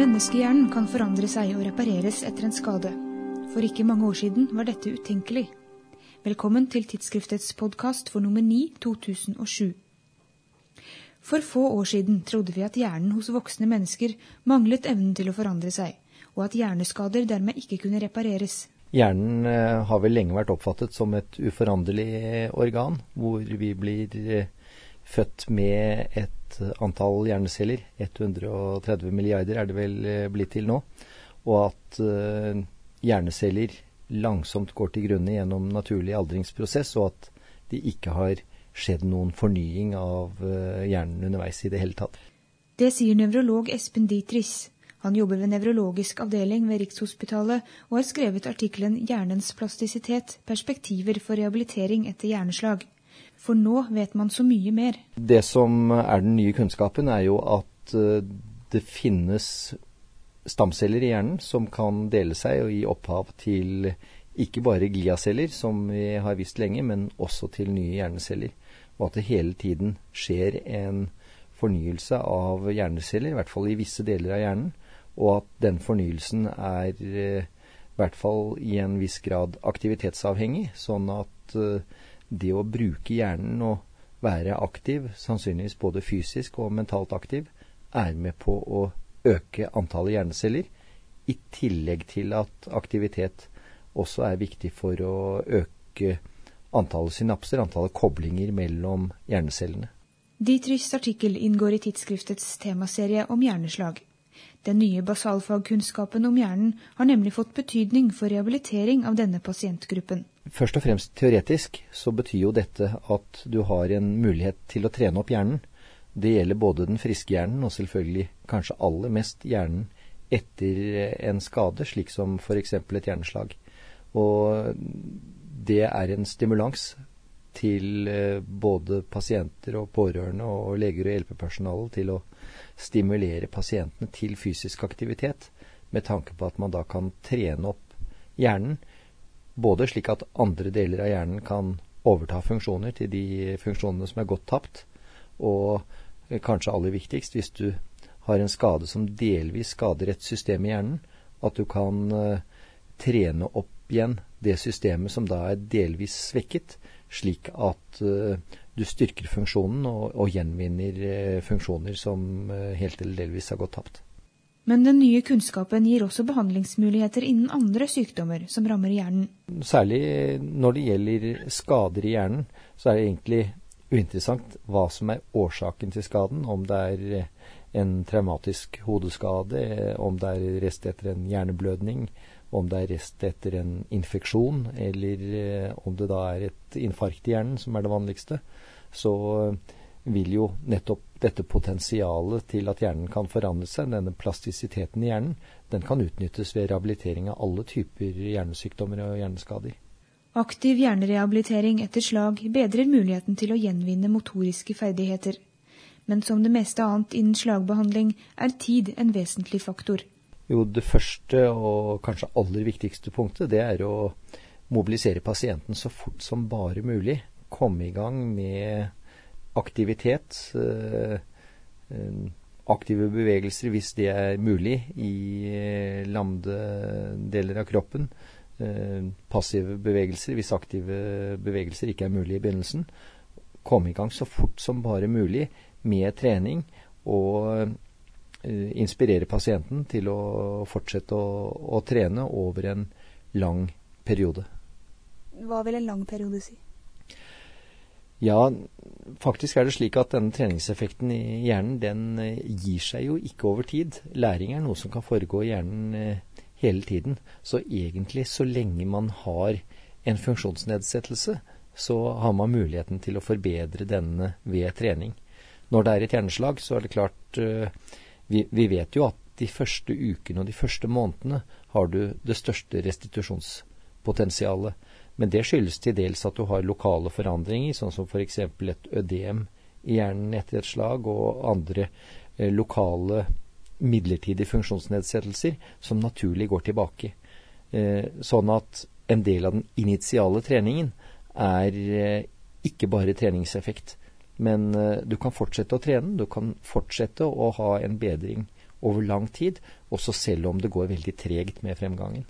Menneskehjernen kan forandre seg og repareres etter en skade. For ikke mange år siden var dette utenkelig. Velkommen til tidsskriftets podkast for nummer 9 2007. For få år siden trodde vi at hjernen hos voksne mennesker manglet evnen til å forandre seg, og at hjerneskader dermed ikke kunne repareres. Hjernen eh, har vel lenge vært oppfattet som et uforanderlig organ, hvor vi blir eh, født med et antall hjerneceller, 130 milliarder er det vel eh, blitt til nå, og at hjerneceller langsomt går til grunne gjennom naturlig aldringsprosess, og at det ikke har skjedd noen fornying av hjernen underveis i det hele tatt. Det sier nevrolog Espen Dietrich. Han jobber ved nevrologisk avdeling ved Rikshospitalet og har skrevet artikkelen 'Hjernens plastisitet perspektiver for rehabilitering etter hjerneslag'. For nå vet man så mye mer. Det som er den nye kunnskapen, er jo at eh, det finnes stamceller i hjernen som kan dele seg og gi opphav til ikke bare gliaceller, som vi har visst lenge, men også til nye hjerneceller. Og at det hele tiden skjer en fornyelse av hjerneceller, i hvert fall i visse deler av hjernen og at den fornyelsen er eh, i hvert fall i en viss grad aktivitetsavhengig, sånn at eh, det å bruke hjernen og være aktiv, sannsynligvis både fysisk og mentalt aktiv, er med på å øke antallet hjerneceller, i tillegg til at aktivitet også er viktig for å øke antallet synapser, antallet koblinger mellom hjernecellene. Dietrichs artikkel inngår i tidsskriftets temaserie om hjerneslag. Den nye basalfagkunnskapen om hjernen har nemlig fått betydning for rehabilitering av denne pasientgruppen. Først og fremst teoretisk så betyr jo dette at du har en mulighet til å trene opp hjernen. Det gjelder både den friske hjernen og selvfølgelig kanskje aller mest hjernen etter en skade, slik som f.eks. et hjerneslag. Og det er en stimulans til eh, både pasienter og pårørende og leger og hjelpepersonale til å stimulere pasientene til fysisk aktivitet, med tanke på at man da kan trene opp hjernen, både slik at andre deler av hjernen kan overta funksjoner til de funksjonene som er gått tapt, og kanskje aller viktigst, hvis du har en skade som delvis skader et system i hjernen, at du kan uh, trene opp igjen det systemet som da er delvis svekket, slik at uh, du styrker funksjonen og, og gjenvinner eh, funksjoner som eh, helt eller delvis har gått tapt. Men den nye kunnskapen gir også behandlingsmuligheter innen andre sykdommer som rammer hjernen. Særlig når det gjelder skader i hjernen, så er det egentlig uinteressant hva som er årsaken til skaden. Om det er eh, en traumatisk hodeskade, om det er rest etter en hjerneblødning, om det er rest etter en infeksjon, eller om det da er et infarkt i hjernen som er det vanligste så vil jo nettopp dette potensialet til at hjernen kan forandre seg, denne plastisiteten i hjernen, den kan utnyttes ved rehabilitering av alle typer hjernesykdommer og hjerneskader. Aktiv hjernerehabilitering etter slag bedrer muligheten til å gjenvinne motoriske ferdigheter. Men som det meste annet innen slagbehandling er tid en vesentlig faktor. Jo, det første og kanskje aller viktigste punktet, det er å mobilisere pasienten så fort som bare mulig komme i gang med aktivitet. Eh, eh, aktive bevegelser hvis det er mulig i eh, lamde deler av kroppen. Passive bevegelser hvis aktive bevegelser ikke er mulig i begynnelsen. Komme i gang så fort som bare mulig med trening og inspirere pasienten til å fortsette å, å trene over en lang periode. Hva vil en lang periode si? Ja, faktisk er det slik at denne treningseffekten i hjernen den eh, gir seg jo ikke over tid. Læring er noe som kan foregå i hjernen eh, hele tiden. Så egentlig så lenge man har en funksjonsnedsettelse, så har man muligheten til å forbedre denne ved trening. Når det er et hjerneslag, så er det klart eh, vi, vi vet jo at de første ukene og de første månedene har du det største restitusjonspotensialet. Men det skyldes til dels at du har lokale forandringer, sånn som f.eks. et ødem i hjernen etter et slag, og andre eh, lokale midlertidige funksjonsnedsettelser som naturlig går tilbake. Eh, sånn at en del av den initiale treningen er eh, ikke bare treningseffekt. Men eh, du kan fortsette å trene, du kan fortsette å ha en bedring over lang tid, også selv om det går veldig tregt med fremgangen.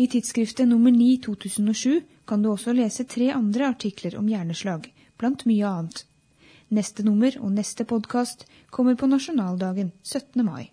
I tidsskriftet nummer 9 2007 kan du også lese tre andre artikler om hjerneslag, blant mye annet. Neste nummer og neste podkast kommer på nasjonaldagen 17. mai.